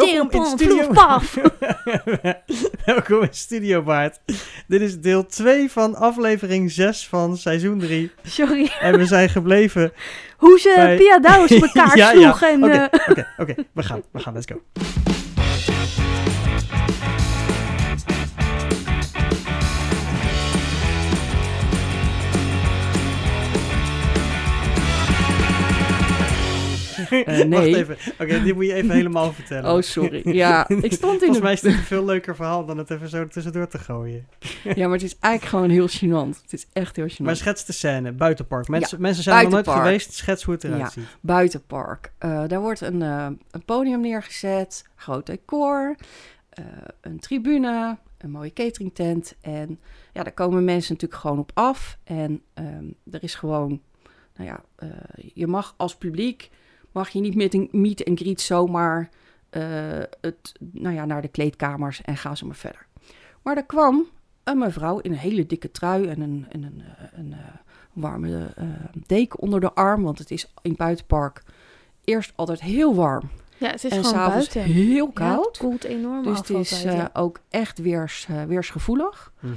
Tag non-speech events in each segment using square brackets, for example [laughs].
Welkom in Studio... [laughs] Welkom in Studio Baard. Dit is deel 2 van aflevering 6 van seizoen 3. Sorry. En we zijn gebleven... Hoe ze bij- Pia Douws elkaar [laughs] Ja, ja. sloeg. Oké, eh, oké, oké. We gaan, we gaan. Let's go. [laughs] Eh, Wacht nee. even. Oké, dit moet je even [laughs] helemaal vertellen. Oh, sorry. Ja, [laughs] ik stond in Volgens de... mij is dit een veel leuker verhaal dan het even zo tussendoor te gooien. Ja, maar het is eigenlijk gewoon heel gênant. Het is echt heel gênant. Maar schets de scène, buitenpark. Mensen, mensen zijn er nog nooit geweest, schets hoe het eruit Ja. ziet. Buitenpark. Eh, daar wordt een, eh, een podium neergezet, groot decor, een tribune, een mooie cateringtent. En ja, daar komen mensen natuurlijk gewoon op af. En ehm, er is gewoon, nou ja, je mag als publiek, mag je niet met een meet en greet zomaar eh, het, nou ja, naar de kleedkamers en gaan ze maar verder. Maar er kwam een mevrouw in een hele dikke trui en een, en een, eh, een, eh, warme eh, deken onder de arm, want het is in het buitenpark eerst altijd heel warm ja, het is en gewoon s'avonds buiten. heel Ja, koud. het koelt enorm dus af het is eh, ook echt weers, weersgevoelig. Mhm.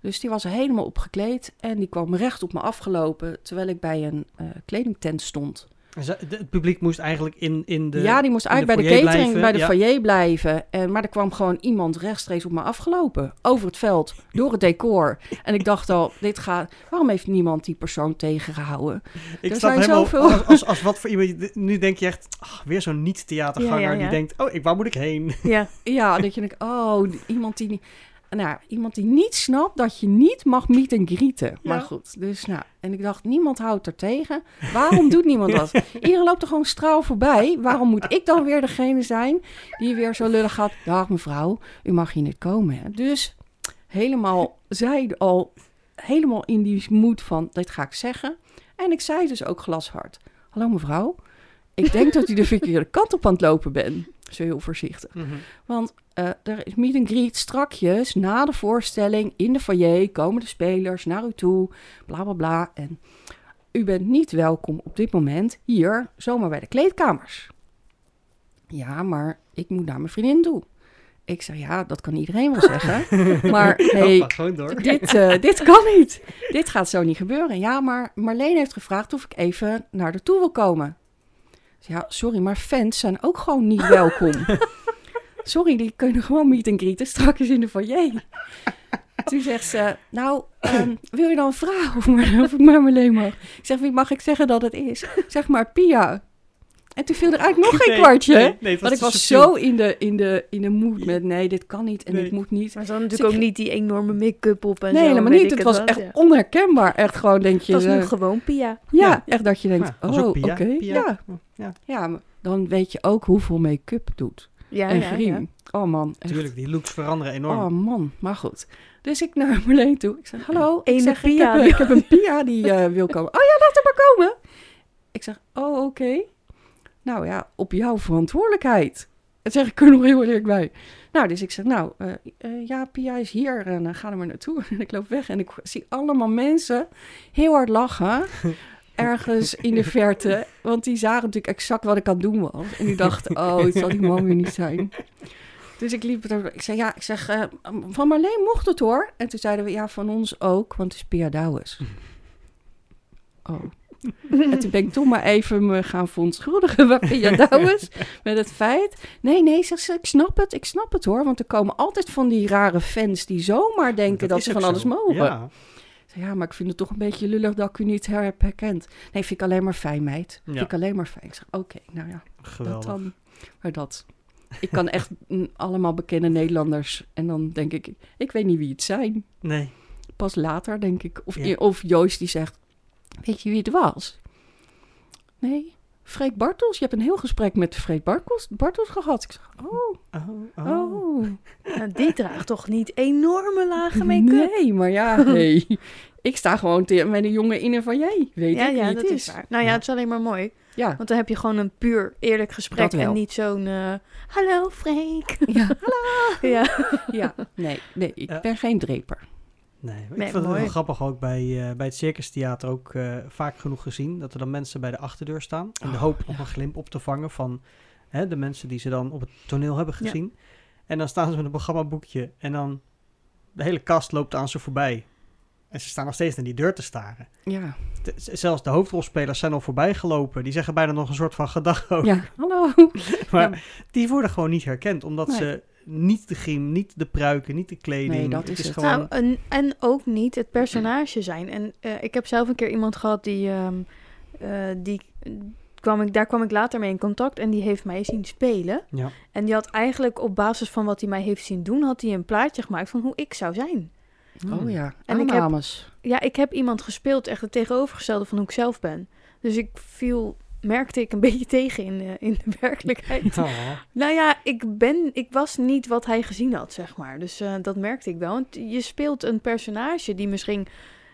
Dus die was helemaal opgekleed en die kwam recht op me afgelopen terwijl ik bij een eh, kledingtent stond. Het publiek moest eigenlijk in, in de... ja, die moest eigenlijk bij de catering, blijven, bij de ja. foyer blijven. En, maar er kwam gewoon iemand rechtstreeks op me afgelopen. Over het veld, door het decor. En ik dacht al, dit gaat... Waarom heeft niemand die persoon tegengehouden? Ik er zijn helemaal, zoveel- als, als, als wat voor iemand... Nu denk je echt, ah, weer zo'n niet-theaterganger Ja, ja, die denkt... Oh, ik, waar moet ik heen? Ja, [laughs] Ja, dat je denkt, oh, iemand die, niet- nou, iemand die niet snapt dat je niet mag meet en greeten. Maar goed, dus nou, en ik dacht, niemand houdt er tegen. Waarom doet niemand dat? [laughs] Iedereen loopt er gewoon straal voorbij. Waarom moet ik dan weer degene zijn die weer zo lullig gaat? Dag mevrouw, u mag hier niet komen. Hè? Dus helemaal, zij al helemaal in die moed van, dit ga ik zeggen. En ik zei dus ook glashard, hallo mevrouw, ik denk dat u de [laughs] verkeerde kant op aan het lopen bent. Zo heel voorzichtig. Want eh, er is meet and greet strakjes na de voorstelling in de foyer komen de spelers naar u toe, bla bla bla. En u bent niet welkom op dit moment hier zomaar bij de kleedkamers. Ja, maar ik moet naar mijn vriendin toe. Ik zei, ja, dat kan iedereen wel zeggen. [laughs] Maar hey, door. dit, eh, dit kan niet. Dit gaat zo niet gebeuren. Ja, maar Marleen heeft gevraagd of ik even naar de toe wil komen. Ja, sorry, maar fans zijn ook gewoon niet [laughs] welkom. Sorry, die kunnen gewoon meet en greeten straks in de foyer. Toen zegt ze, nou, ehm, wil je dan vragen of, of ik maar Marleen mag? Ik zeg, wie mag ik zeggen dat het is? Zeg maar Pia. En toen viel er eigenlijk nog [laughs] geen Nee, kwartje. nee, nee, het Want ik te was zo in de, in, de, in de mood met, nee, dit kan niet en Nee. dit moet niet. maar ze hadden natuurlijk ook niet die enorme make-up op en Nee, zo. helemaal niet. Het was echt ja. onherkenbaar. Echt gewoon denk je... Het was nu gewoon Pia. ja, Ja. echt dat je denkt, Ja, oh, oké. Ja. Ja, ja, maar dan weet je ook hoeveel make-up doet. Ja, en ja, griem. ja. Oh man, echt. natuurlijk. Die looks veranderen enorm. Oh man, maar goed. Dus ik naar [laughs] Marleen toe. Ik zeg, hallo. Ik Pia. heb, ik heb een Pia die eh, wil komen. Oh ja, laat haar maar komen. Ik zeg, oh oké. Nou ja, op jouw verantwoordelijkheid. Dat zeg ik er nog heel eerlijk bij. Nou, dus ik zeg, nou, eh, eh, ja, Pia is hier en uh, ga er maar naartoe. [laughs] En ik loop weg en ik zie allemaal mensen heel hard lachen. [laughs] Ergens in de verte. Want die zagen natuurlijk exact wat ik aan het doen was. En die dachten, oh, het zal die man weer niet zijn. Dus ik liep er. Ik zei, ja, ik zeg, eh, van Marleen mocht het hoor. En toen zeiden we, ja, van ons ook, want het is Pia Douwes. [laughs] Oh. [laughs] En toen ben ik toch maar even me gaan verontschuldigen bij Pia Douwes. met het feit. Nee, nee, zegt ze, ik snap het, ik snap het hoor. Want er komen altijd van die rare fans die zomaar denken dat, ze van alles mogen. Ja. Ja, maar ik vind het toch een beetje lullig dat ik u niet heb herkend. Nee, vind ik alleen maar fijn, meid. Ja. Vind ik alleen maar fijn. Ik zeg, oké, nou ja, dat Geweldig. dan. Maar dat. Ik kan echt [laughs] allemaal bekende Nederlanders. En dan denk ik, ik weet niet wie het zijn. Nee. Pas later denk ik. Of, Ja. of Joost die zegt, weet je wie het was? Nee, Freek Bartels. Je hebt een heel gesprek met Freek Bartels, Bartels gehad. Ik zeg, oh, Oh, oh. Nou, die draagt toch niet enorme lage make-up? Nee, maar ja, [laughs] nee. Ik sta gewoon te- met een jongen in een van jij. Weet Ja, ik wie ja, het dat is. is waar. Nou ja, Ja. het is alleen maar mooi. Ja, Want dan heb je gewoon een puur eerlijk gesprek en niet zo'n... eh, Hallo, Freek. ja, [laughs] ja. ja. Nee, nee, ik Ja. ben geen dreper. Nee, ik Nee, vond het wel grappig ook bij, eh, bij het Circus Theater ook eh, vaak genoeg gezien. Dat er dan mensen bij de achterdeur staan. In de Oh, hoop om een glimp op te vangen van Hè, de mensen die ze dan op het toneel hebben Ja. gezien. En dan staan ze met een programmaboekje. En dan de hele kast loopt aan ze voorbij. En ze staan nog steeds naar die deur te staren. Ja. De- zelfs de hoofdrolspelers zijn al voorbij gelopen. Die zeggen bijna nog een soort van gedag ook. ja, hallo. [laughs] Maar Ja. die worden gewoon niet herkend. Omdat Nee. ze niet de griem, niet de pruiken, niet de kleding. Nee, dat is het. gewoon... Nou, en, en ook niet het personage zijn. En eh, ik heb zelf een keer iemand gehad die, ehm, eh, die kwam ik, daar kwam ik later mee in contact en die heeft mij zien spelen. Ja. En die had eigenlijk op basis van wat hij mij heeft zien doen, had hij een plaatje gemaakt van hoe ik zou zijn. Oh ja, En ik heb-. Ja, ik heb iemand gespeeld, echt het tegenovergestelde van hoe ik zelf ben. Dus ik viel, merkte ik een [laughs] beetje tegen in, de- in de werkelijkheid. [laughs] Oh. Nou ja, ik, ben, ik was niet wat hij gezien had, zeg maar. Dus eh, dat merkte ik wel. Want je speelt een personage die misschien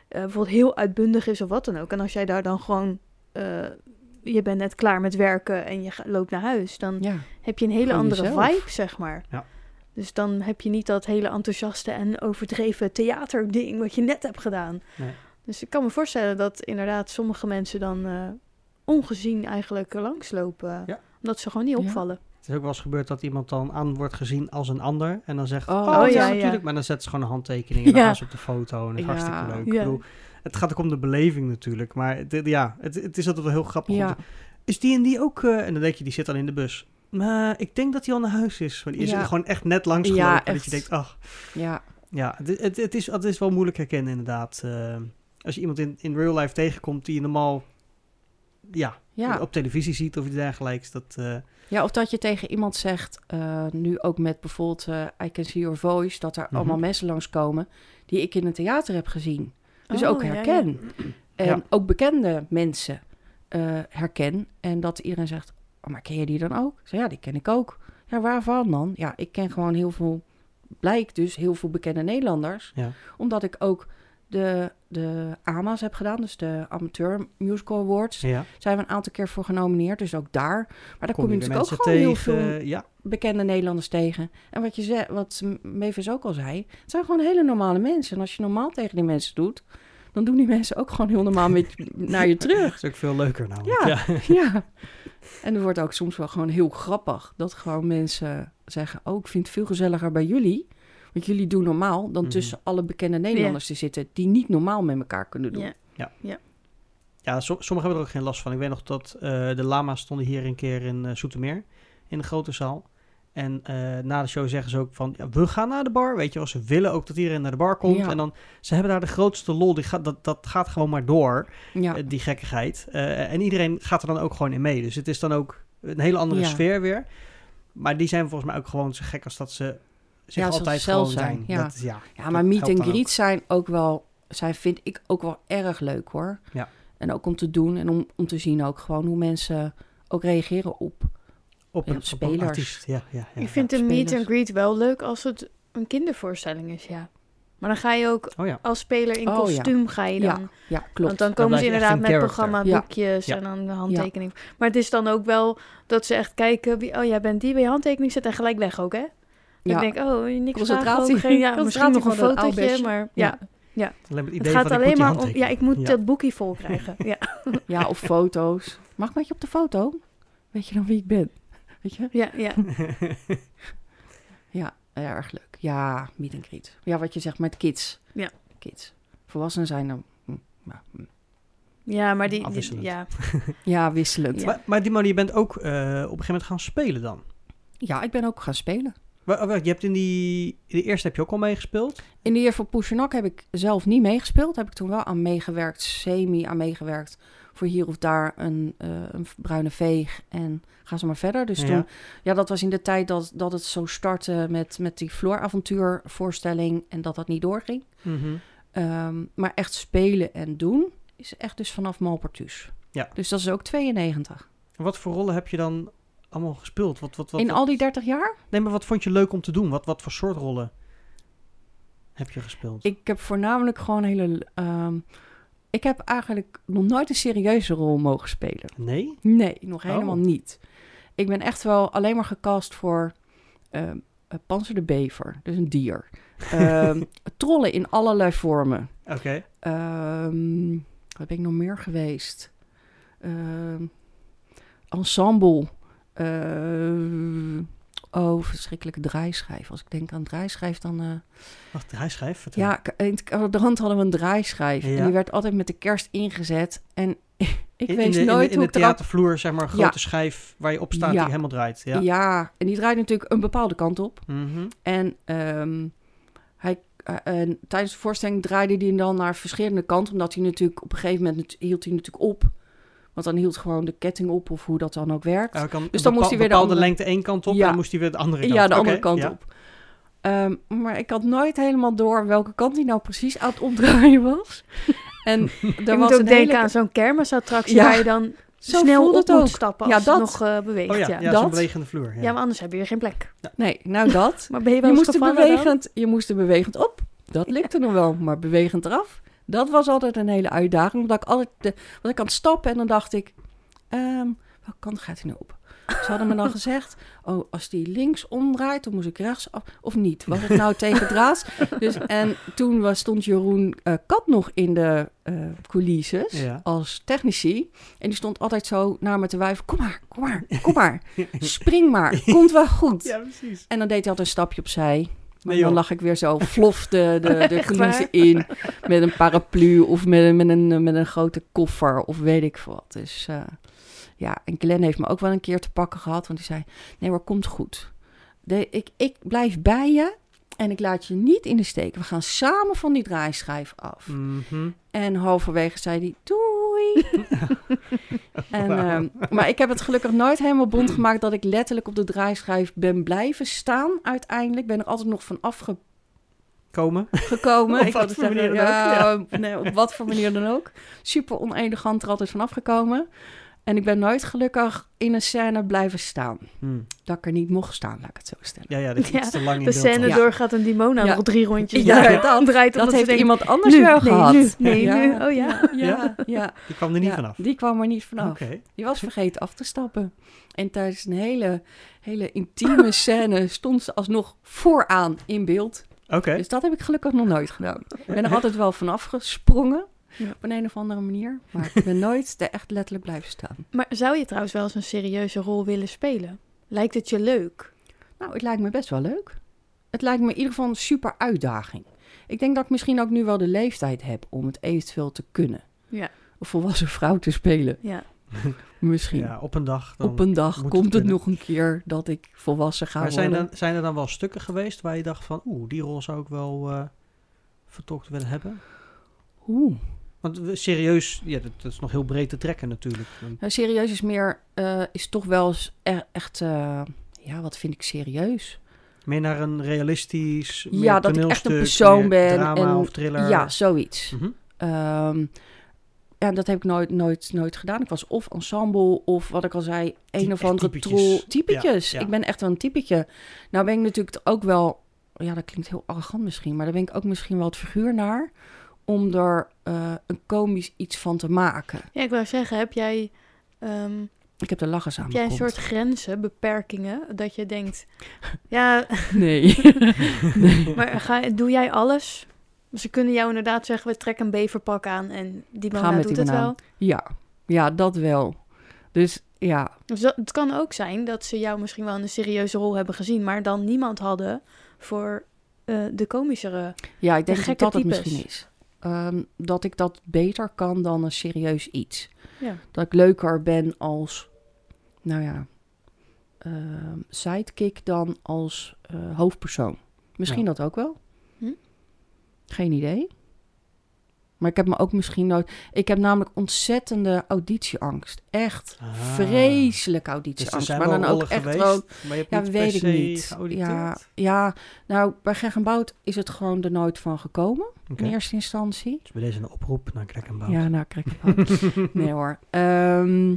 eh, bijvoorbeeld heel uitbundig is of wat dan ook. En als jij daar dan gewoon... eh, je bent net klaar met werken en je loopt naar huis... dan Ja. heb je een hele Gewoon andere jezelf. vibe, zeg maar. Ja. Dus dan heb je niet dat hele enthousiaste en overdreven theaterding... wat je net hebt gedaan. Nee. Dus ik kan me voorstellen dat inderdaad sommige mensen dan... ongezien eigenlijk langslopen. Ja. Omdat ze gewoon niet Ja. opvallen. Het is ook wel eens gebeurd dat iemand dan aan wordt gezien als een ander. En dan zegt, Oh, oh, ja, ja, ja. natuurlijk. Maar dan zetten ze gewoon een handtekening en dan gaan ze op de foto. En dat is Ja. hartstikke leuk. Ja. Ik bedoel, het gaat ook om de beleving natuurlijk. Maar het, ja, het, het is altijd wel heel grappig. te- is die en die ook... eh, en dan denk je, die zit dan in de bus. Maar ik denk dat hij al naar huis is. Maar die is Ja. er gewoon echt net langs Ja, gelopen. dat echt. je denkt, ach... Ja. Ja, het, het, het is, het is wel moeilijk herkennen inderdaad. Eh, als je iemand in, in real life tegenkomt die je normaal ja, Ja. op televisie ziet of iets dergelijks. Dat, eh, ja, of dat je tegen iemand zegt, eh, nu ook met bijvoorbeeld eh, I Can See Your Voice, dat er Mhm. allemaal mensen langskomen die ik in het theater heb gezien. Dus Oh, ook ja, ja. herken. En Ja. ook bekende mensen eh, herken. En dat iedereen zegt, oh, maar ken je die dan ook? Zeg, ja, die ken ik ook. Ja, waarvan dan? Ja, ik ken gewoon heel veel, blijkt dus heel veel bekende Nederlanders. Ja. Omdat ik ook de, de AMA's heb gedaan, dus de Amateur Musical Awards. ja. Zijn we een aantal keer voor genomineerd, dus ook daar. Maar daar kom, je natuurlijk ook gewoon heel veel Ja, bekende Nederlanders tegen. En wat je zei, wat Mavis ook al zei, het zijn gewoon hele normale mensen. En als je normaal tegen die mensen doet, dan doen die mensen ook gewoon heel normaal met, [laughs] naar je terug. dat is ook veel leuker namelijk. Ja. Ja. [laughs] Ja. En het wordt ook soms wel gewoon heel grappig dat gewoon mensen zeggen: Oh, ik vind het veel gezelliger bij jullie. Want jullie doen normaal dan Mhm. tussen alle bekende Nederlanders te zitten die niet normaal met elkaar kunnen doen. Ja. Ja, so- sommigen hebben er ook geen last van. Ik weet nog dat eh, de lama's stonden hier een keer in eh Soetermeer, in de grote zaal. En eh, na de show zeggen ze ook van, ja, we gaan naar de bar. Weet je wel, ze willen ook dat iedereen naar de bar komt. Ja. En dan, ze hebben daar de grootste lol. Die gaat, dat, dat gaat gewoon maar door, Ja. die gekkigheid. Eh, en iedereen gaat er dan ook gewoon in mee. Dus het is dan ook een hele andere Ja. sfeer weer. Maar die zijn volgens mij ook gewoon zo gek als dat ze zich Ja, altijd ze zelf gewoon zijn. zijn, ja. Dat is, ja. Ja, dat maar meet ook. greet zijn ook wel, zijn vind ik ook wel erg leuk hoor. Ja. En ook om te doen en om, om te zien ook gewoon hoe mensen ook reageren op. Op een, op op een spelers. artiest. Ja, ja, ja, ik vind ja, een meet and greet wel leuk als het een kindervoorstelling is, ja. Maar dan ga je ook. Oh ja. als speler in Oh, ja. kostuum ga je dan. Ja, ja, klopt. Want dan Dan komen ze inderdaad in met character. programmaboekjes Ja. en dan de handtekening. Maar het is dan ook wel dat ze echt kijken, wie, oh jij bent die bij je handtekening zet en gelijk weg ook, hè? Ja. Ik denk, oh, niks Concentratie. vragen, geen, ja, misschien nog een fotootje, maar ja, Ja. Het het idee gaat van, ik moet alleen maar om, ja, ik moet Ja. dat boekje vol krijgen. ja. ja, of foto's. Mag ik met je op de foto? Weet je dan wie ik ben? Weet je? ja, ja. [laughs] Ja, erg leuk. Ja, meet and greet. Ja, wat je zegt met kids. Ja. Kids. Volwassenen zijn dan... maar, hm. ja, maar die, die- ja. [laughs] Ja, wisselend. Ja. Ja. Maar, maar die man, je bent ook eh, op een gegeven moment gaan spelen dan. ik ben ook gaan spelen. Wa- Je hebt in die, in de eerste heb je ook al meegespeeld. In de year voor Poesjenak heb ik zelf niet meegespeeld. Heb ik toen wel aan meegewerkt, semi aan meegewerkt. Voor hier of daar een, eh, een bruine veeg en ga ze maar verder. Dus Ja. toen, ja, dat was in de tijd dat, dat het zo startte met, met die voorstelling en dat dat niet doorging. Ehm, maar echt spelen en doen is echt dus vanaf Malpertus. Ja. Dus dat is ook 92. En Wat voor rollen heb je dan allemaal gespeeld? Wat, wat, wat, In wat- al die 30 jaar? Nee, maar wat vond je leuk om te doen? Wat, wat voor soort rollen heb je gespeeld? Ik heb voornamelijk gewoon hele... ehm, ik heb eigenlijk nog nooit een serieuze rol mogen spelen. Nee? Nee, nog helemaal Oh. niet. Ik ben echt wel alleen maar gecast voor eh, Panzer de Bever, dus een dier. [laughs] Ehm, trollen in allerlei vormen. Oké. Ehm, wat ben ik nog meer geweest? Ensemble. Eh, oh, verschrikkelijke draaischijf. Als ik denk aan draaischijf, dan... eh, schrijft. vertel. ja, in het- de hand hadden we een draaischijf. Ja. En die werd altijd met de kerst ingezet. En [laughs] ik In- weet de, in de- nooit in hoe de theatervloer, zeg maar, een grote Ja. schijf waar je op staat Ja. die helemaal draait. Ja. Ja. en die draait natuurlijk een bepaalde kant op. Mhm. En ehm, hij, eh, en tijdens de voorstelling draaide hij dan naar verschillende kanten. Omdat hij natuurlijk op een gegeven moment hield hij natuurlijk op. Want dan hield gewoon de ketting op of hoe dat dan ook werkt. Kan Dus dan moest hij weer de andere- lengte één kant op Ja. en dan moest hij weer de andere kant. Ja, de andere kant ja. op. Ehm, maar ik had nooit helemaal door welke kant hij nou precies aan het opdraaien [laughs] was. En [laughs] er Je was moet ook een denken hele... aan zo'n kermisattractie Ja. waar je dan [laughs] Zo snel op het moet ook. stappen Ja, als dat. het nog eh, beweegt. Oh ja, ja. ja, Dat? zo'n bewegende vloer. Ja. Ja, maar anders heb je weer geen plek. Nee, nou dat. Maar ben je wel Je eens moest, er dan? bewegend, je moest er bewegend op. Dat lukte nog wel, maar bewegend eraf. Dat was altijd een hele uitdaging. Omdat ik altijd de, was ik aan het stappen en dan dacht ik, ehm, welke kant gaat hij nou op? Ze hadden me dan [laughs] gezegd, oh, als die links omdraait, dan moest ik rechts af, of niet? Was het nou tegen draads? Dus, en toen was, stond Jeroen eh, Kat nog in de eh coulisses Ja. als technici. En die stond altijd zo naar me te wuiven, kom maar, kom maar, kom maar. [laughs] Spring maar, komt wel goed. Ja, precies. En dan deed hij altijd een stapje opzij. Nee, en dan lag ik weer zo flof de, de, [laughs] coulissen in. Met een paraplu of met, een- met, een, met een grote koffer of weet ik wat. Dus eh, ja, en Glenn heeft me ook wel een keer te pakken gehad. Want die zei, nee maar komt goed. De, ik, ik blijf bij je en ik laat je niet in de steek. We gaan samen van die draaischijf af. Mhm. En halverwege zei hij, doei. [laughs] en, ehm, maar ik heb het gelukkig nooit helemaal bond gemaakt dat ik letterlijk op de draaischijf ben blijven staan. Uiteindelijk ben ik altijd nog van Komen. afgekomen. [laughs] Op ik wat voor manier dan ja, nee, op wat voor manier dan ook. Super onelegant er altijd van afgekomen. En ik ben nooit gelukkig in een scène blijven staan. Hm. Dat ik er niet mocht staan, laat ik het zo stellen. Ja, ja, dat is Ja, te lang in De scène Ja. doorgaat en Dimona Ja. nog drie rondjes Ja, [laughs] draait. dat- draait Dat heeft denkt, iemand anders nu, wel nee, gehad. nu, nee, ja, nu. Oh ja. Ja, ja. Die kwam er niet Ja, vanaf. Die kwam er niet vanaf. Oké. Die was vergeten af te stappen. En tijdens een hele, hele intieme [laughs] scène stond ze alsnog vooraan in beeld. Oké. Dus dat heb ik gelukkig nog nooit gedaan. Ik ben er altijd wel vanaf gesprongen. Ja. Op een, een of andere manier. Maar ik ben nooit er echt letterlijk blijven staan. Maar zou je trouwens wel eens een serieuze rol willen spelen? Lijkt het je leuk? Nou, het lijkt me best wel leuk. Het lijkt me in ieder geval een super uitdaging. Ik denk dat ik misschien ook nu wel de leeftijd heb om het eventueel te kunnen. Ja. Een volwassen vrouw te spelen. Ja. [laughs] Misschien. Ja, op een dag. Dan... Op een dag komt het nog een keer dat ik volwassen ga maar zijn worden. er, zijn er dan wel stukken geweest waar je dacht van... Oeh, die rol zou ik wel eh vertolkt willen hebben? Oeh. Want serieus, ja, dat, dat is nog heel breed te trekken natuurlijk. Nou, serieus is meer, eh, is toch wel eens e- echt, eh, ja, wat vind ik serieus? Meer naar een realistisch meer Ja, dat ik echt een persoon ben Drama en- of thriller. Ja, zoiets. Ja, dat heb ik nooit, nooit, nooit gedaan. Ik was of ensemble of wat ik al zei, een of andere troll. Typetjes. Ja, ja. Ik ben echt wel een typetje. Nou ben ik natuurlijk ook wel, ja, dat klinkt heel arrogant misschien, maar daar ben ik ook misschien wel het figuur naar om er eh, een komisch iets van te maken. Ja, ik wou zeggen, heb jij, ehm, Ik heb de lachers aan heb jij een soort grenzen, beperkingen, dat je denkt, [laughs] ja, [laughs] Nee. maar ga, doe jij alles? Ze kunnen jou inderdaad zeggen, we trekken een beverpak aan en die man doet die het banaan. wel. Ja, ja, dat wel. Dus ja, Dus dat, het kan ook zijn dat ze jou misschien wel in een serieuze rol hebben gezien, maar dan niemand hadden voor eh, de komischere. ja ik denk dat gekke dat het misschien is. Ehm, dat ik dat beter kan dan een serieus iets. Ja. Dat ik leuker ben als, nou ja, ehm, sidekick dan als eh, hoofdpersoon. Misschien Ja. dat ook wel. Hm? Geen idee. Maar ik heb me ook misschien nooit... Ik heb namelijk ontzettende auditieangst. Echt Ah. vreselijke Dus auditieangst. zijn maar dan ook echt geweest, gewoon... maar je hebt Ja, weet ik niet. geauditeerd? Ja, ja, nou, bij Greg en Bout is het gewoon er nooit van gekomen. In eerste instantie. Dus bij deze een oproep naar Krek en Bout. Ja, Greg en Bout. [laughs] nee hoor. Ehm,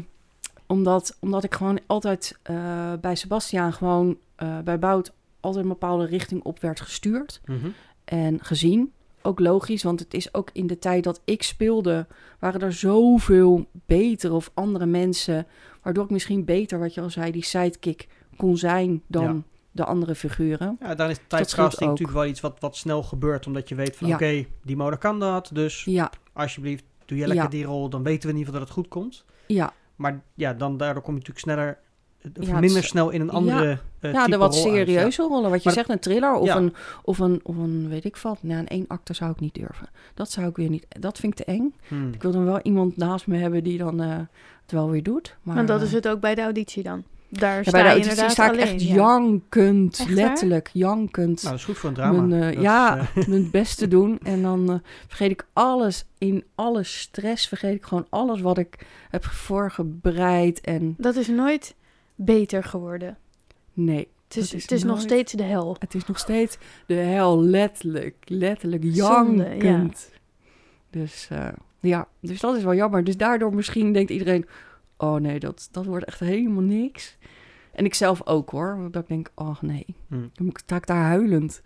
omdat, omdat ik gewoon altijd eh, bij Sebastiaan gewoon eh, bij Bout altijd een bepaalde richting op werd gestuurd. Mhm. En gezien. Ook logisch, want het is ook in de tijd dat ik speelde, waren er zoveel betere of andere mensen. Waardoor ik misschien beter, wat je al zei, die sidekick kon zijn dan Ja. de andere figuren. Ja, dan is typecasting natuurlijk wel iets wat, wat snel gebeurt. Omdat je weet van, Ja. oké, die moder kan dat. Dus Ja, alsjeblieft, doe je lekker die rol. Dan weten we in ieder geval dat het goed komt. ja, Maar ja, dan daardoor kom je natuurlijk sneller Ja, minder het- snel in een andere eh ja, de type wat rol uit. serieuze rollen. Wat je Maar- zegt, een thriller of, Ja. een, of, een, of een, weet ik wat. Nou, een één acte zou ik niet durven. Dat zou ik weer niet, dat vind ik te eng. Ja. Hmm. Ik wil dan wel iemand naast me hebben die dan eh, het wel weer doet. Maar, Maar dat eh, is het ook bij de auditie dan. Daar ja, sta bij de auditie inderdaad sta ik alleen. echt ja. jankend, Echt letterlijk jankend. Nou, dat is goed voor een drama. mijn, eh, is, ja, eh, [laughs] mijn [laughs] best te doen. En dan eh, vergeet ik alles, in alle stress vergeet ik gewoon alles wat ik heb voorbereid. En Dat is nooit beter geworden. nee, Het is, het is nog steeds de hel. het is nog steeds de hel, letterlijk, letterlijk Zonde, jankend. Dus eh, ja, dus dat is wel jammer. Dus daardoor misschien denkt iedereen, oh nee, dat, dat wordt echt helemaal niks. En ik zelf ook hoor, dat ik denk, oh nee, hmm. dan sta ik daar huilend.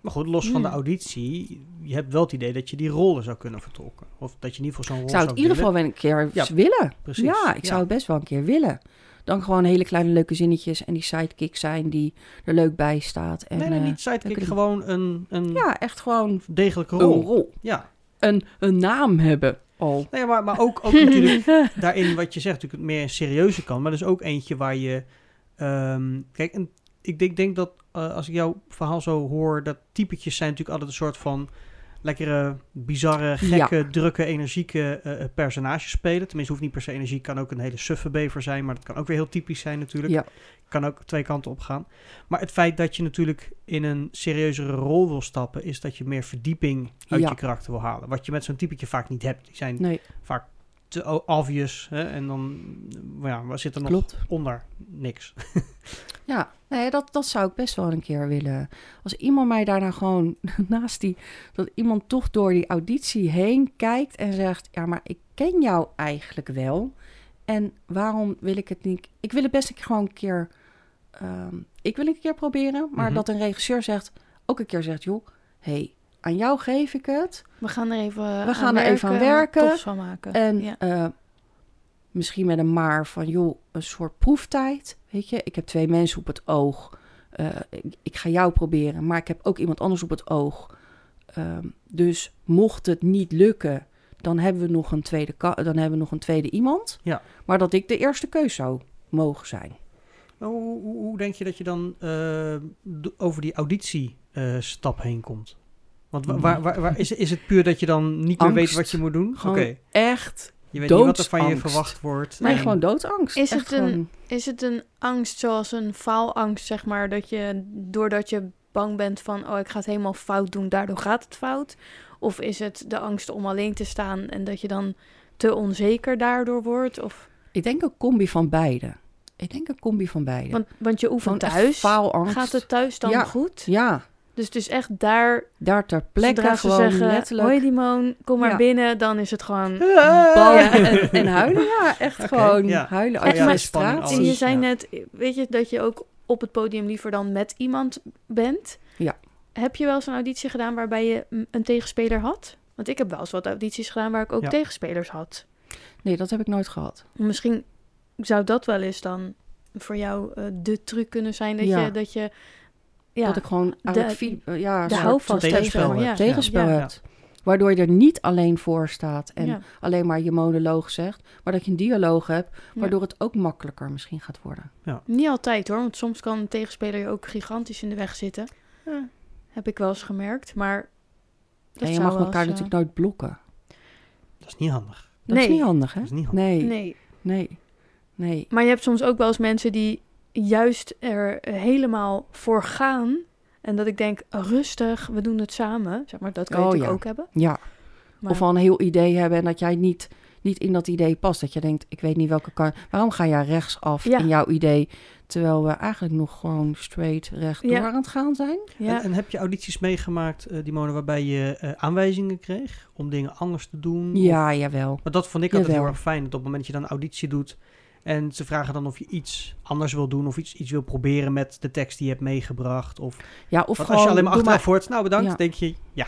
Maar goed, los van de auditie, je hebt wel het idee dat je die rollen zou kunnen vertolken. Of dat je in ieder geval zo'n rol Ik zou het in ieder geval wel een keer Ja, willen. Precies. Ja, ik zou het best wel een keer willen. Dan gewoon hele kleine leuke zinnetjes en die sidekick zijn die er leuk bij staat. En, Nee, nee, eh, niet sidekick, gewoon een, een Ja, echt gewoon degelijke een rol. rol. Ja. Een, een naam hebben al. Nee, maar, maar ook, ook natuurlijk [laughs] daarin wat je zegt, natuurlijk meer een serieuze kant. Maar is ook eentje waar je... ehm, kijk, en ik denk, denk dat eh, als ik jouw verhaal zo hoor... dat typetjes zijn natuurlijk altijd een soort van... lekkere, bizarre, gekke, drukke, energieke eh, personages spelen. Tenminste, hoeft niet per se energie. Kan ook een hele suffe bever zijn. Maar dat kan ook weer heel typisch zijn natuurlijk. Ja. Kan ook twee kanten op gaan. Maar het feit dat je natuurlijk in een serieuzere rol wil stappen... is dat je meer verdieping uit Ja. je karakter wil halen. Wat je met zo'n typetje vaak niet hebt. Die zijn Nee, vaak te obvious. Hè? En dan, ja, zit er nog klopt. onder? Niks. [laughs] Ja, nee, dat, dat zou ik best wel een keer willen. Als iemand mij daarna gewoon [laughs] naast die... dat iemand toch door die auditie heen kijkt en zegt... ja, maar ik ken jou eigenlijk wel. En waarom wil ik het niet... Ik wil het best een keer gewoon een keer... ehm, ik wil het een keer proberen, maar Mhm. dat een regisseur zegt... ook een keer zegt, joh, hey, aan jou geef ik het. We gaan er even, We gaan er even aan werken. tofs van maken. En ja. eh, misschien met een maar van, joh, een soort proeftijd. Weet je, ik heb twee mensen op het oog. Eh, ik, ik ga jou proberen, maar ik heb ook iemand anders op het oog. Ehm, dus mocht het niet lukken, dan hebben we nog een tweede, dan hebben we nog een tweede iemand. Ja. Maar dat ik de eerste keus zou mogen zijn. Hoe, hoe, hoe denk je dat je dan eh, over die auditiestap heen komt? Want wa- waar, waar, waar, is, is het puur dat je dan niet meer weet wat je moet doen? Oké, echt, je weet niet wat er van je verwacht wordt. nee, en- gewoon doodsangst. Is Echt het een- gewoon- Is het een angst zoals een faalangst, zeg maar, dat je doordat je bang bent van, oh, ik ga het helemaal fout doen, daardoor gaat het fout? Of is het de angst om alleen te staan en dat je dan te onzeker daardoor wordt? Of, Ik denk een combi van beide. Ik denk een combi van beide. want, want je oefent echt thuis. faalangst. Gaat het thuis dan Ja. goed? Ja, Dus het is echt daar, daar ter plekke gewoon zeggen, letterlijk... hoi Dimon, kom maar Ja. binnen, dan is het gewoon... Ja. en, en huilen. Ja, echt gewoon ja. huilen. Oh je de spanning, frustratie. En je zei ja. net, weet je, dat je ook op het podium liever dan met iemand bent. Ja. Heb je wel eens een auditie gedaan waarbij je een tegenspeler had? Want ik heb wel eens wat audities gedaan waar ik ook Ja. tegenspelers had. Nee, dat heb ik nooit gehad. Misschien zou dat wel eens dan voor jou eh, de truc kunnen zijn dat Ja. je... Dat je ja, Dat ik gewoon eigenlijk de- eh, ja, de soort- houvast tegenspel ja. tegenspel Ja. hebt. Waardoor je er niet alleen voor staat en ja. alleen maar je monoloog zegt. Maar dat je een dialoog hebt, Ja. waardoor het ook makkelijker misschien gaat worden. Niet altijd hoor, want soms kan een tegenspeler je ook gigantisch in de weg zitten. Ja. Heb ik wel eens gemerkt, maar... dat en je zou mag wel elkaar natuurlijk nooit blokken. Dat is niet handig. Dat Nee. is niet handig, hè? Dat is niet handig. Nee, Nee, nee, nee. Maar je hebt soms ook wel eens mensen die juist er helemaal voor gaan. En dat ik denk, rustig, we doen het samen. Zeg maar, dat kan je Oh, natuurlijk ja. ook hebben. Ja, Maar, of al een heel idee hebben en dat jij niet, niet in dat idee past. Dat je denkt, ik weet niet welke kant... Waarom ga jij rechtsaf Ja. in jouw idee... terwijl we eigenlijk nog gewoon straight rechtdoor Ja. aan het gaan zijn? ja, En, en heb je audities meegemaakt, eh Dimone, waarbij je eh, aanwijzingen kreeg om dingen anders te doen? Of- Ja, jawel. Maar dat vond ik altijd Jawel. heel erg fijn. Dat op het moment dat je dan een auditie doet en ze vragen dan of je iets anders wil doen of iets, iets wil proberen met de tekst die je hebt meegebracht. Of, Ja, of gewoon... als je alleen maar achteraf hoort, nou bedankt, Ja. denk je ja.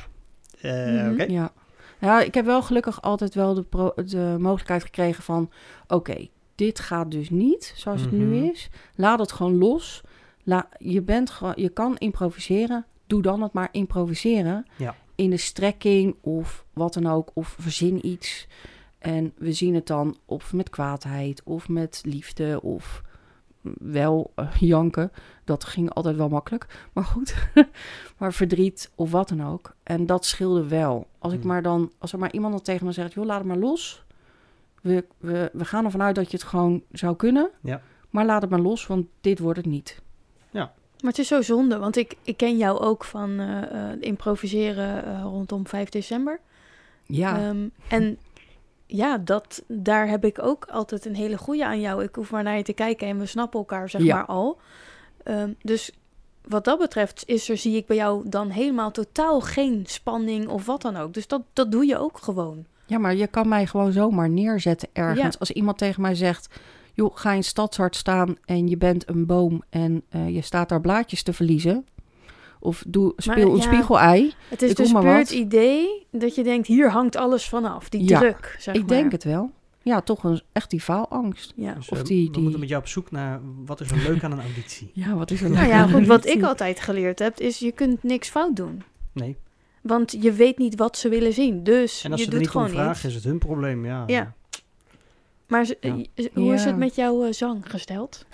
Eh, Mhm. Oké. Ja. ja, ik heb wel gelukkig altijd wel de, pro- de mogelijkheid gekregen van... oké, dit gaat dus niet zoals het nu Mhm. is. Laat het gewoon los. La, je, bent je kan improviseren. Doe dan het maar improviseren. Ja. In de strekking of wat dan ook. Of verzin iets. En we zien het dan of met kwaadheid of met liefde of wel eh, janken. Dat ging altijd wel makkelijk. Maar goed. [laughs] maar verdriet of wat dan ook. En dat scheelde wel. Als ik Hmm. maar dan, als er maar iemand dan tegen me zegt, joh, laat het maar los. We, we, we gaan ervan uit dat je het gewoon zou kunnen. Ja. Maar laat het maar los, want dit wordt het niet. Maar het is zo zonde, want ik, ik ken jou ook van eh, eh, improviseren eh, rondom 5 december. Ja, Ehm, en ja, dat, daar heb ik ook altijd een hele goede aan jou. Ik hoef maar naar je te kijken en we snappen elkaar zeg Ja. maar al. Ehm, dus wat dat betreft is er, zie ik bij jou dan helemaal totaal geen spanning of wat dan ook. Dus dat, dat doe je ook gewoon. Ja, maar je kan mij gewoon zomaar neerzetten ergens. Ja. Als iemand tegen mij zegt... joh, ga in Stadshart staan en je bent een boom... en eh, je staat daar blaadjes te verliezen... of doe, speel een ja, spiegelei. Het is Ik dus puur wat. het idee dat je denkt, hier hangt alles vanaf. Die Ja, druk, zeg Ik maar. denk het wel. Ja, toch een, echt die faalangst. Ja. Dus, Of eh, die- we die- moeten met jou op zoek naar wat is er leuk aan een auditie. [laughs] Ja, wat is er Nou ja, goed, wat ik altijd geleerd heb, is je kunt niks fout doen. Nee. Want je weet niet wat ze willen zien. Dus En als je ze er niet om gewoon vragen, iets. is het hun probleem. Ja. Ja. Maar Ja. eh, hoe is het met jouw eh, zang gesteld?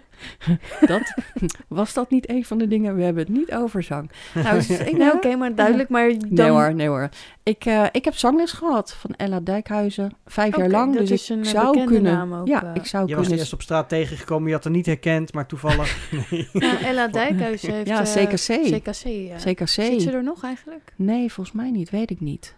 [laughs] dat, [laughs] was dat niet een van de dingen? We hebben het niet over zang. Nou, [laughs] Nou, oké, maar duidelijk. Maar dan, Nee hoor, nee hoor. Ik, eh, ik heb zangles gehad van Ella Dijkhuizen. Vijf jaar lang. dat dus is ik een, zou bekende kunnen... naam ook, ja, ik zou Je was er eerst op straat tegengekomen, je had er niet herkend, maar toevallig. Nee. Nou, Ella Dijkhuis heeft... Ja, eh, CKC. CKC, ja. CKC. Zit ze er nog eigenlijk? Nee, volgens mij niet. Weet ik niet.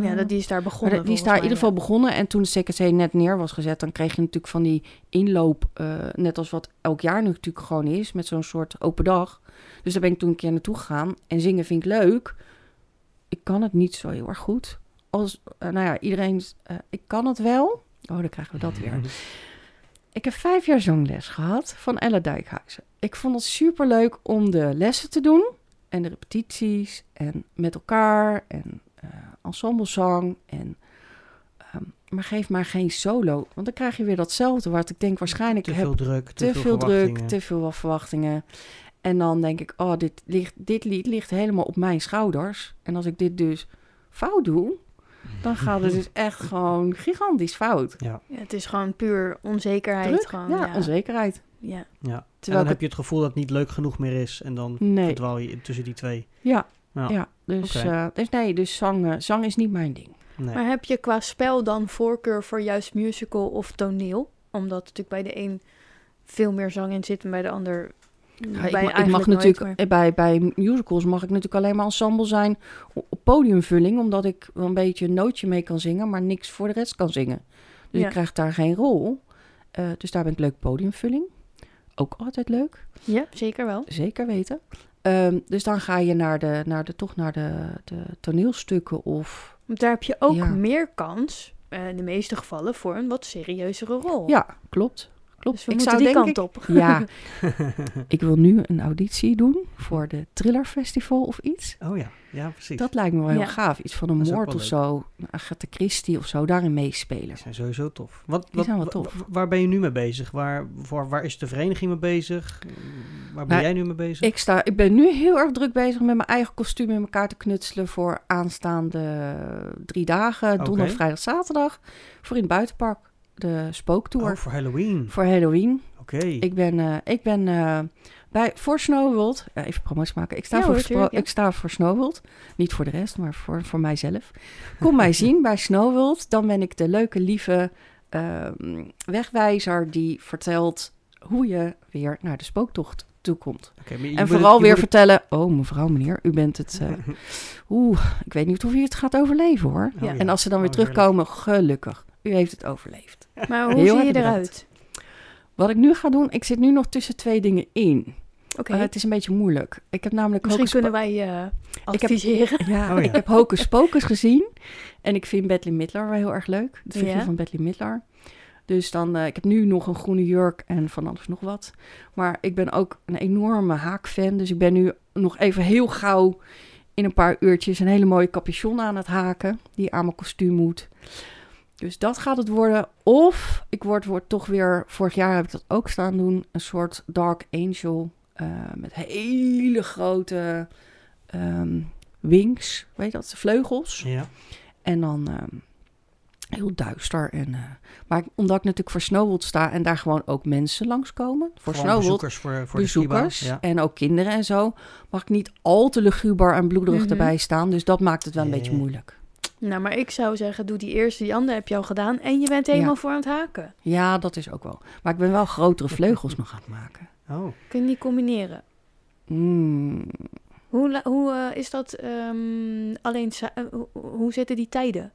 Ja, dat, die is daar begonnen. de- die is daar in ieder geval begonnen. En toen de CKC net neer was gezet, dan kreeg je natuurlijk van die inloop. eh, net als wat elk jaar nu natuurlijk gewoon is. Met zo'n soort open dag. Dus daar ben ik toen een keer naartoe gegaan. En zingen vind ik leuk. Ik kan het niet zo heel erg goed. Als, eh, nou ja, iedereen... eh, ik kan het wel. Oh, dan krijgen we dat weer. [laughs] Ik heb vijf jaar zangles gehad van Ella Dijkhuizen. Ik vond het superleuk om de lessen te doen. En de repetities. En met elkaar. En ensemblezang. En, ehm, maar geef maar geen solo. Want dan krijg je weer datzelfde. Wat ik denk waarschijnlijk Te heb veel druk, te, te veel druk, verwachtingen. te veel verwachtingen. En dan denk ik, oh, dit, ligt, dit lied ligt helemaal op mijn schouders. En als ik dit dus fout doe, dan gaat het dus echt [laughs] gewoon gigantisch fout. Ja, Ja, het is gewoon puur onzekerheid. Druk, gewoon, ja, ja. onzekerheid. Ja. ja. En Terwijl dan ik heb je het gevoel dat het niet leuk genoeg meer is. En dan Nee. verdwaal je tussen die twee. Ja, Ja. ja. Dus, eh, dus nee, dus zang, eh, zang is niet mijn ding. Nee. Maar heb je qua spel dan voorkeur voor juist musical of toneel? Omdat natuurlijk bij de een veel meer zang in zit en bij de ander Ja, ik, bij ik eigenlijk mag natuurlijk meer. eh, bij, bij musicals mag ik natuurlijk alleen maar ensemble zijn op podiumvulling, omdat ik wel een beetje een nootje mee kan zingen, maar niks voor de rest kan zingen. Dus Ja. ik krijg daar geen rol. Eh, dus daar ben ik leuk podiumvulling. Ook altijd leuk, Ja, zeker wel. zeker weten. Ehm, dus dan ga je naar de, naar de, toch naar de, de toneelstukken of... Want daar heb je ook Ja. meer kans, eh, in de meeste gevallen, voor een wat serieuzere rol. Ja, klopt. Klopt. Dus we ik moeten zou die kant ik, op. Ja, [laughs] ik wil nu een auditie doen voor de Thriller Festival of iets. Oh ja, ja precies. Dat lijkt me wel heel Ja. gaaf. Iets van een moord of zo. Een Agatha Christie of zo. Daarin meespelen. Die zijn sowieso tof. Wat, Die wat, zijn wel tof. wa- Waar ben je nu mee bezig? Waar, voor, waar is de vereniging mee bezig? Waar ben Nou, jij nu mee bezig? Ik, sta, ik ben nu heel erg druk bezig met mijn eigen kostuum in elkaar te knutselen voor aanstaande drie dagen. Donderdag, vrijdag, zaterdag. Voor in het buitenpark. De spooktour. oh, voor Halloween. Voor Halloween. Oké. Ik ben, eh, ik ben eh, bij, voor Snowworld. Ja, even promotie maken. Ik sta, Ja voor, hoor, Spro- tuurlijk, ja. ik sta voor Snowworld. Niet voor de rest, maar voor, voor mijzelf. Kom mij [laughs] zien bij Snowworld. Dan ben ik de leuke, lieve ehm, wegwijzer die vertelt hoe je weer naar de spooktocht toe komt. En vooral het- weer het- vertellen... Oh, mevrouw, meneer, u bent het... eh, [laughs] Oeh, ik weet niet of u het gaat overleven, hoor. Oh, Ja. En als ze dan weer Oh, heerlijk. terugkomen, gelukkig. U heeft het overleefd. Maar hoe Heel zie je bedankt. eruit? Wat ik nu ga doen, ik zit nu nog tussen twee dingen in. Oké, het is een beetje moeilijk. Ik heb namelijk misschien kunnen wij eh Ik heb- adviseren. Ja, Oh ja. ik heb Hocus Pocus gezien. En ik vind Bradley Midler wel heel erg leuk. De figuur Ja. van Bradley Midler. Dus dan, eh, ik heb nu nog een groene jurk en van alles nog wat. Maar ik ben ook een enorme haakfan. Dus ik ben nu nog even heel gauw in een paar uurtjes een hele mooie capuchon aan het haken. Die aan mijn kostuum moet. Dus dat gaat het worden. Of ik word, word toch weer, vorig jaar heb ik dat ook staan doen, een soort Dark Angel. eh, met hele grote ehm, wings, weet je dat, vleugels. Ja. En dan, ehm, Heel duister. En, eh, maar omdat ik natuurlijk voor Snowworld sta en daar gewoon ook mensen langskomen. Voor Gewoon Snowworld bezoekers voor, voor bezoekers de en ook kinderen en zo, mag ik niet al te luguber en bloederig Mhm. erbij staan. Dus dat maakt het wel een beetje moeilijk. Nou, maar ik zou zeggen, doe die eerste, die andere heb je al gedaan. En je bent helemaal Ja. voor aan het haken. Ja, dat is ook wel. Maar ik ben wel grotere vleugels nog aan het maken. Oh, Kun je die combineren? Mm, Hoe, hoe eh, is dat alleen... alleen eh, hoe, zitten die tijden?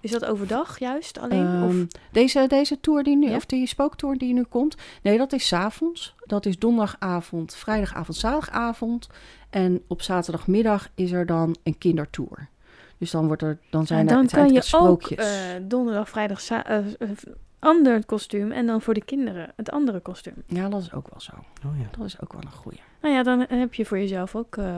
Is dat overdag juist alleen? of? Ehm, deze, deze tour die nu, Ja? of die spooktour die nu komt, nee, dat is 's avonds. Dat is donderdagavond, vrijdagavond, zaterdagavond. En op zaterdagmiddag is er dan een kindertour. Dus dan, wordt er, dan zijn En er dan kan je ook sprookjes. eh, donderdag, vrijdag, eh, ander kostuum. En dan voor de kinderen het andere kostuum. Ja, dat is ook wel zo. oh ja. Dat is ook wel een goeie. Nou ja, dan heb je voor jezelf ook... eh,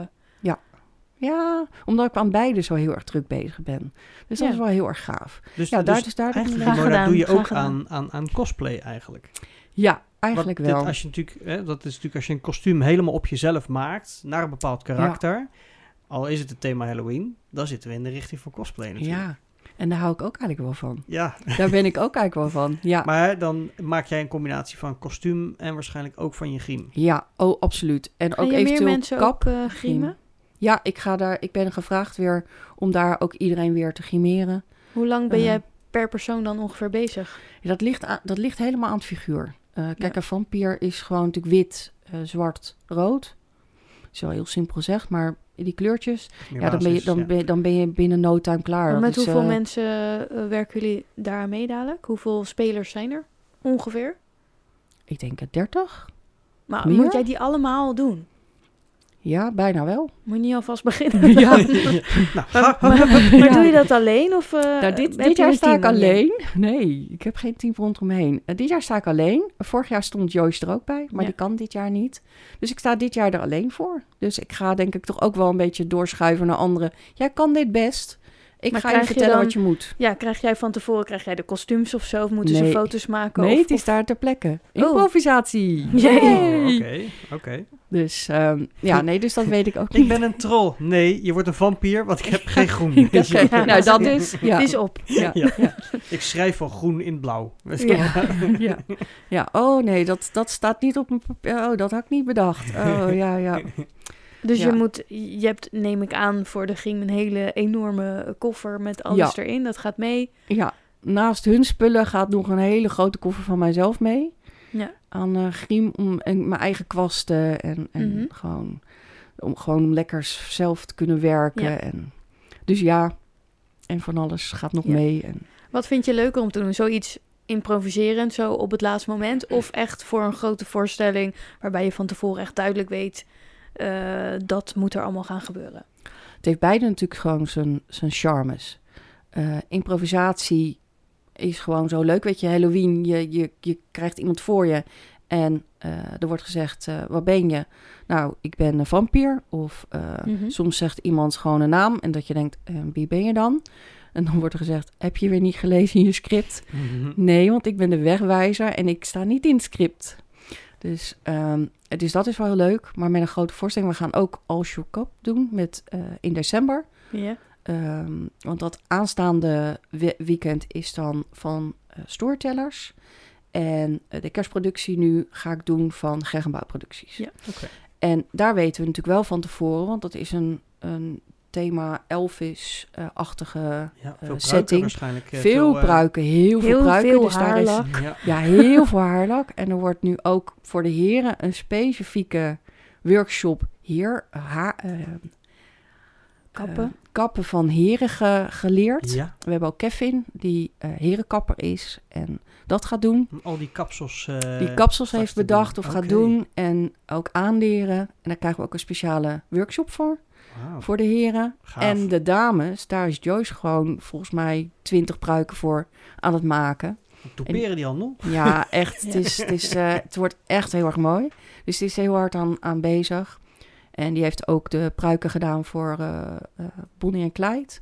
Ja, omdat ik aan beide zo heel erg druk bezig ben. Dus dat Ja. is wel heel erg gaaf. Dus, Ja, daar, dus dus daar eigenlijk, Graag Mona, gedaan, doe je ook aan, aan, aan cosplay eigenlijk. Ja, eigenlijk Want dit- wel. als je natuurlijk, hè, dat is natuurlijk als je een kostuum helemaal op jezelf maakt, naar een bepaald karakter, al is het het thema Halloween, dan zitten we in de richting van cosplay natuurlijk. Ja, en daar hou ik ook eigenlijk wel van. Ja, Daar ben ik ook eigenlijk wel van. Ja, [laughs] maar dan maak jij een combinatie van kostuum en waarschijnlijk ook van je griem. ja oh, absoluut. En ook je meer eventueel mensen kap. ook eh griemen? Ja, ik, ga daar, ik ben gevraagd weer om daar ook iedereen weer te grimeren. Hoe lang ben Eh. jij per persoon dan ongeveer bezig? Dat, ligt aan, dat ligt helemaal aan het figuur. Eh, kijk, Ja. een vampier is gewoon natuurlijk wit, eh, zwart, rood. Is wel heel simpel gezegd, maar die kleurtjes, ja, dan, ben je, dan, ja. ben, je- dan ben je binnen no time klaar. Want met is, hoeveel eh, mensen eh, werken jullie daaraan mee dadelijk? Hoeveel spelers zijn er ongeveer? Ik denk het 30. Maar Meer? moet jij die allemaal doen? Ja, bijna wel. Moet je niet alvast beginnen? [laughs] Ja. [laughs] nou, Maar, doe je dat alleen? Of, eh, Nou, dit, dit jaar sta ik alleen. Nee, ik heb geen team rondomheen. Uh, dit jaar sta ik alleen. Vorig jaar stond Joyce er ook bij, maar Ja. die kan dit jaar niet. Dus ik sta dit jaar er alleen voor. Dus ik ga denk ik toch ook wel een beetje doorschuiven naar anderen. Jij kan dit best. Ik Maar ga je krijg je vertellen dan- wat je moet. Ja, krijg jij van tevoren krijg jij de kostuums of zo? Of moeten Nee. ze foto's maken? Nee, of, het is of- daar ter plekke. Oh. Improvisatie. Oké, oké. Dus ehm, ja, nee, dus dat [laughs] weet ik ook Ik niet. ben een troll. Nee, je wordt een vampier, want ik heb geen [laughs] groen. Ik Ja. Nou, dat is... Ja. Is op. Ja. Ja. Ja. Ik schrijf van groen in blauw. Ja. [laughs] ja. ja, oh nee, dat, dat staat niet op mijn papier. Oh, dat had ik niet bedacht. Oh ja, ja. Dus Ja. je moet, je hebt, neem ik aan, voor de griem een hele enorme koffer met alles Ja. erin. Dat gaat mee. Ja, naast hun spullen gaat nog een hele grote koffer van mijzelf mee. Ja. Aan eh griem om en mijn eigen kwasten en, en Mhm. gewoon om gewoon om lekker zelf te kunnen werken. Ja. En, dus ja, en van alles gaat nog mee. En, Wat vind je leuker om te doen? Zoiets improviserend, zo op het laatste moment? Of echt voor een grote voorstelling waarbij je van tevoren echt duidelijk weet... eh, dat moet er allemaal gaan gebeuren. het heeft beide natuurlijk gewoon zijn, zijn charmes. Eh, improvisatie is gewoon zo leuk. Weet je, Halloween, je, je, je krijgt iemand voor je en eh, er wordt gezegd, eh, wat ben je? Nou, ik ben een vampier. Of eh, Mhm. soms zegt iemand gewoon een naam en dat je denkt, eh, wie ben je dan? En dan wordt er gezegd, heb je weer niet gelezen in je script? Nee, want ik ben de wegwijzer en ik sta niet in het script. Dus, ehm, dus dat is wel heel leuk. Maar met een grote voorstelling, we gaan ook All Your Cup doen met, eh, in december. Ja. Ehm, want dat aanstaande we- weekend is dan van eh, storytellers. En eh, de kerstproductie nu ga ik doen van Gergenbouw Producties. Ja. Oké. En daar weten we natuurlijk wel van tevoren, want dat is een, een thema Elvis-achtige Ja, veel pruiken setting. waarschijnlijk. eh, veel eh, pruiken, heel veel Heel pruiken. veel dus daar is haarlak. Ja. ja, heel veel haarlak. En er wordt nu ook voor de heren een specifieke workshop hier ha, eh, Kappen. eh, kappen van heren ge- geleerd. ja, We hebben ook Kevin, die eh, herenkapper is en dat gaat doen. al die kapsels. eh, Die kapsels heeft bedacht doen. of gaat doen en ook aanleren. En daar krijgen we ook een speciale workshop voor, Wauw, voor de heren. gaaf. En de dames, daar is Joyce gewoon volgens mij 20 pruiken voor aan het maken. Toeperen die handel? Ja, echt. Het, is, het, is, [laughs] eh, het wordt echt heel erg mooi. Dus die is heel hard aan, aan bezig. En die heeft ook de pruiken gedaan voor eh, eh, Bonnie en Clyde.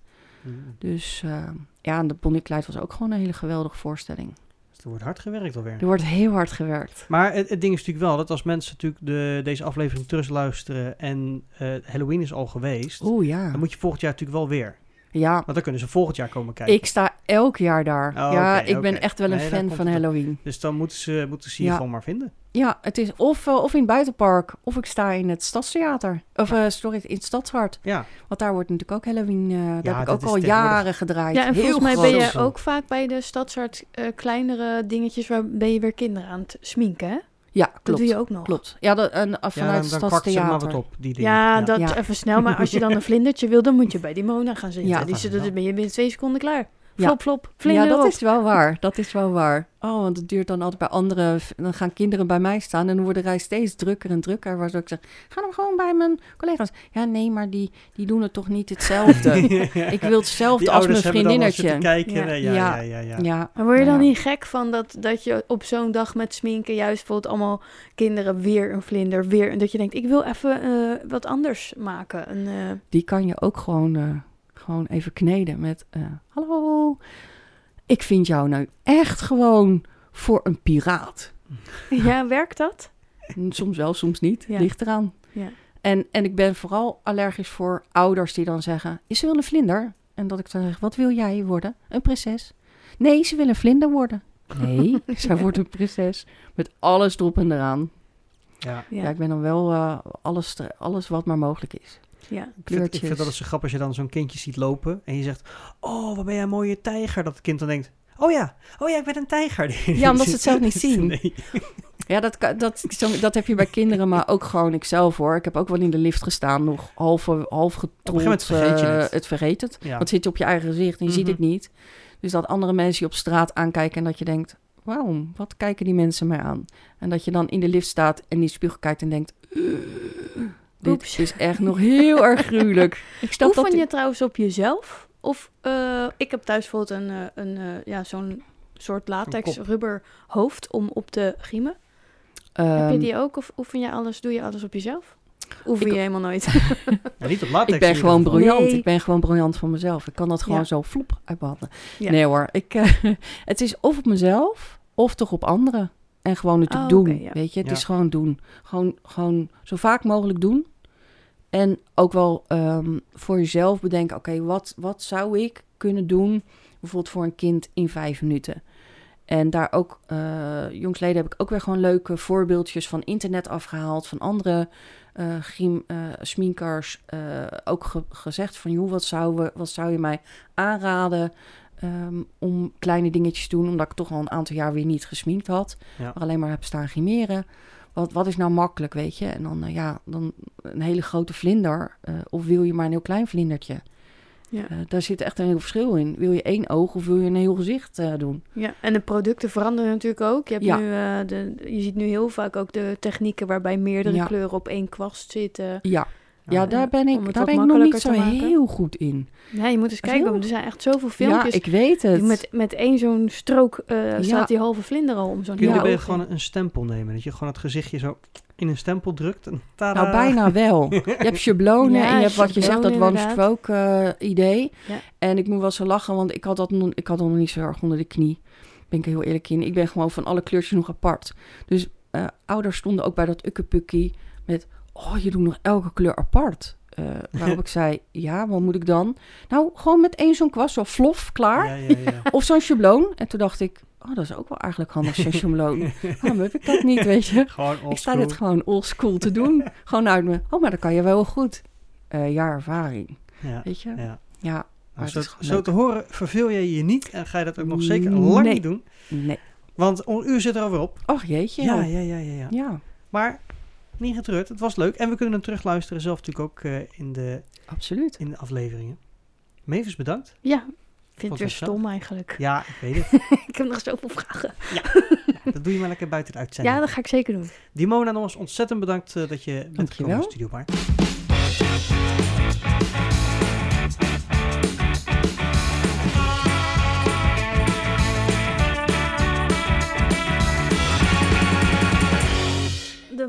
Dus eh, ja, en de Bonnie en Clyde was ook gewoon een hele geweldige voorstelling. Dus er wordt hard gewerkt alweer. Er wordt heel hard gewerkt. Maar het, het ding is natuurlijk wel dat als mensen natuurlijk de, deze aflevering terug luisteren en eh, Halloween is al geweest, Oeh ja. dan moet je volgend jaar natuurlijk wel weer. Ja, Want dan kunnen ze volgend jaar komen kijken. ik sta elk jaar daar. Oh, ja, ik ben echt wel een Nee, fan van op. Halloween. Dus dan moeten ze, moeten ze je Ja. gewoon maar vinden. Ja, het is of, eh, of in het buitenpark, of ik sta in het stadstheater. Of, eh, sorry, in het stadshart. Ja, Want daar wordt natuurlijk ook Halloween, eh, daar heb ik ook al tegenwoordig- jaren gedraaid. Ja, en Heel volgens mij groot. ben je ook vaak bij de stadsart eh, kleinere dingetjes waar ben je weer kinderen aan het sminken, hè? Ja, Dat klopt. doe je ook nog. Klopt. Ja, dat, en, ja vanuit dan, het dan kwakt ze er maar wat op, die dingen. Ja, dat Ja. even snel. Maar als je dan [laughs] een vlindertje wil, dan moet je bij die Mona gaan zitten. Ja. die Dat zit, wel. dan ben je binnen twee seconden klaar. Ja. Flop, flop, vlinder Ja, dat erop. is wel waar. [laughs] Dat is wel waar. Oh, want het duurt dan altijd bij anderen. Dan gaan kinderen bij mij staan en dan wordt de rij steeds drukker en drukker. Waardoor ik zeg, ga dan gewoon bij mijn collega's. Ja, nee, maar die, die doen het toch niet hetzelfde. [laughs] ik wil hetzelfde Die als mijn hebben dan vriendinnetje. kijken. Ja. Ja, ja, Ja. ja, ja. Ja, Maar word je dan Ja. niet gek van dat, dat je op zo'n dag met sminken juist bijvoorbeeld allemaal kinderen weer een vlinder, weer... En dat je denkt, ik wil even eh, wat anders maken. Een, eh, die kan je ook gewoon, eh, gewoon even kneden met... eh, Hallo, ik vind jou nou echt gewoon voor een piraat. [laughs] ja, werkt dat? Soms wel, soms niet. Ja. Ligt eraan. Ja. En, en ik ben vooral allergisch voor ouders die dan zeggen... Is ze wil een vlinder? En dat ik dan zeg, wat wil jij worden? Een prinses? Nee, ze wil een vlinder worden. Nee, [laughs] zij wordt een prinses. Met alles erop en eraan. Ja. Ja, ik ben dan wel eh, alles, alles wat maar mogelijk is. Ja. Ik vind, ik Kleurtjes. vind dat het zo grappig als je dan zo'n kindje ziet lopen en je zegt, oh, wat ben jij een mooie tijger. Dat het kind dan denkt, oh ja, oh ja, ik ben een tijger. [laughs] Ja, omdat ze het zelf niet zien. Nee. [laughs] Ja, dat, dat, zo, dat heb je bij kinderen, maar ook gewoon ikzelf hoor. Ik heb ook wel in de lift gestaan, nog half, half getrold. moment vergeet je eh, het. het vergeet het. Ja. Want het zit je op je eigen gezicht en je ziet Mhm. het niet. Dus dat andere mensen je op straat aankijken en dat je denkt... waarom? Wat kijken die mensen mij aan? En dat je dan in de lift staat en die spiegel kijkt en denkt... "Ugh, dit Oeps. is echt nog heel erg gruwelijk. [laughs] Ik snap dat... Oefen je trouwens op jezelf? Of eh, ik heb thuis bijvoorbeeld een, eh, een eh, ja, zo'n soort latex rubber hoofd om op te griemen. heb je Ehm, die ook? Of oefen je alles, doe je alles op jezelf? Oefen Ik- je helemaal nooit? [laughs] Ja, niet op latex. Ik ben gewoon briljant. Nee. Ik ben gewoon briljant van mezelf. Ik kan dat gewoon Ja. zo flop uitbehandelen. Ja. Nee hoor, ik, eh, [laughs] het is of op mezelf of toch op anderen. En gewoon het Oh, doen, ja. weet je. Het Ja. is gewoon doen. Gewoon, gewoon zo vaak mogelijk doen. En ook wel ehm, voor jezelf bedenken, oké, wat, wat zou ik kunnen doen? Bijvoorbeeld voor een kind in vijf minuten. En daar ook, eh jongsleden heb ik ook weer gewoon leuke voorbeeldjes van internet afgehaald. Van andere eh griem, eh, sminkers. eh, ook ge- gezegd van, joh, wat zou, we, wat zou je mij aanraden ehm, om kleine dingetjes te doen? Omdat ik toch al een aantal jaar weer niet gesminkt had. Ja. Maar alleen maar heb staan grimeren. Wat, wat is nou makkelijk, weet je? En dan, eh, ja, dan een hele grote vlinder. eh, of wil je maar een heel klein vlindertje? Ja. Eh, daar zit echt een heel verschil in. Wil je één oog of wil je een heel gezicht eh, doen? ja, en de producten veranderen natuurlijk ook. Je, hebt Ja. nu, eh, de, je ziet nu heel vaak ook de technieken waarbij meerdere Ja. kleuren op één kwast zitten. Ja, ja Eh, daar ben ik, daar ben ik nog niet zo heel goed in. Ja, je moet eens kijken. heel- Er zijn echt zoveel filmpjes. Ja, ik weet het. Met, met één zo'n strook eh, Ja. staat die halve vlinder al om zo'n Kun je oog gewoon een stempel nemen? Dat je gewoon het gezichtje zo in een stempel drukt en tada. Nou, bijna [laughs] wel. Je hebt schablonen Ja, en je hebt wat je zegt, dat schablonen, one stroke eh, idee. Ja. En ik moet wel zo lachen, want ik had dat nog, ik had dat nog niet zo erg onder de knie. Ben ik er heel eerlijk in. Ik ben gewoon van alle kleurtjes nog apart. Dus eh, ouders stonden ook bij dat ukkepukkie met... Oh, je doet nog elke kleur apart. Eh, waarop [laughs] ik zei, ja, wat moet ik dan? Nou, gewoon met één zo'n kwast, zo flof, klaar. Ja, ja, ja. Of zo'n schabloon. En toen dacht ik, oh, dat is ook wel eigenlijk handig, zo'n [laughs] schabloon. Waarom heb ik dat niet, weet je? Gewoon Ik sta dit gewoon oldschool te doen. [laughs] gewoon uit me. Oh, maar dat kan je wel goed. Eh ja, ervaring. Ja, Weet je? ja. Ja. Nou, Maar zo, zo te horen verveel jij je niet en ga je dat ook nog zeker lang Nee. niet doen. Nee. Want een uur zit er alweer op. Och jeetje. Ja, ja, ja. ja. ja. Maar niet getreurd, het was leuk. En we kunnen hem terugluisteren zelf natuurlijk ook eh, in, de, absoluut. in de afleveringen. Mavis, bedankt. Ja, ik vind het weer het zelf? stom eigenlijk. Ja, ik weet het. [laughs] ik heb nog zoveel vragen. dat doe je maar lekker buiten de uitzending. Ja, dat ga ik zeker doen. Dimona, nog eens ontzettend bedankt eh, dat je bent gekomen in de Studio Bar.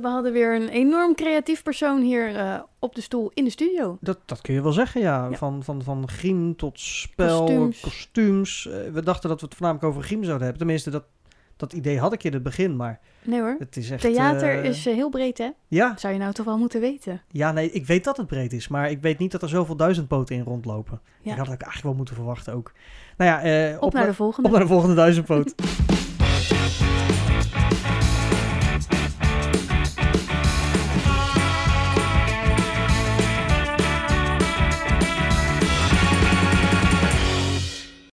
We hadden weer een enorm creatief persoon hier eh, op de stoel in de studio. Dat, dat kun je wel zeggen, ja. Ja. Van, van, van griem tot spel, Kostuums. kostuums. Eh, we dachten dat we het voornamelijk over griem zouden hebben. Tenminste, dat, dat idee had ik in het begin, maar Nee hoor. het is echt... Theater eh, is heel breed, hè? Ja, Zou je nou toch wel moeten weten? ja, nee, ik weet dat het breed is, maar ik weet niet dat er zoveel duizendpoten in rondlopen. Ja. Ik had het eigenlijk wel moeten verwachten ook. Nou ja, eh, Op, naar de volgende. op naar de volgende duizendpoot. [laughs]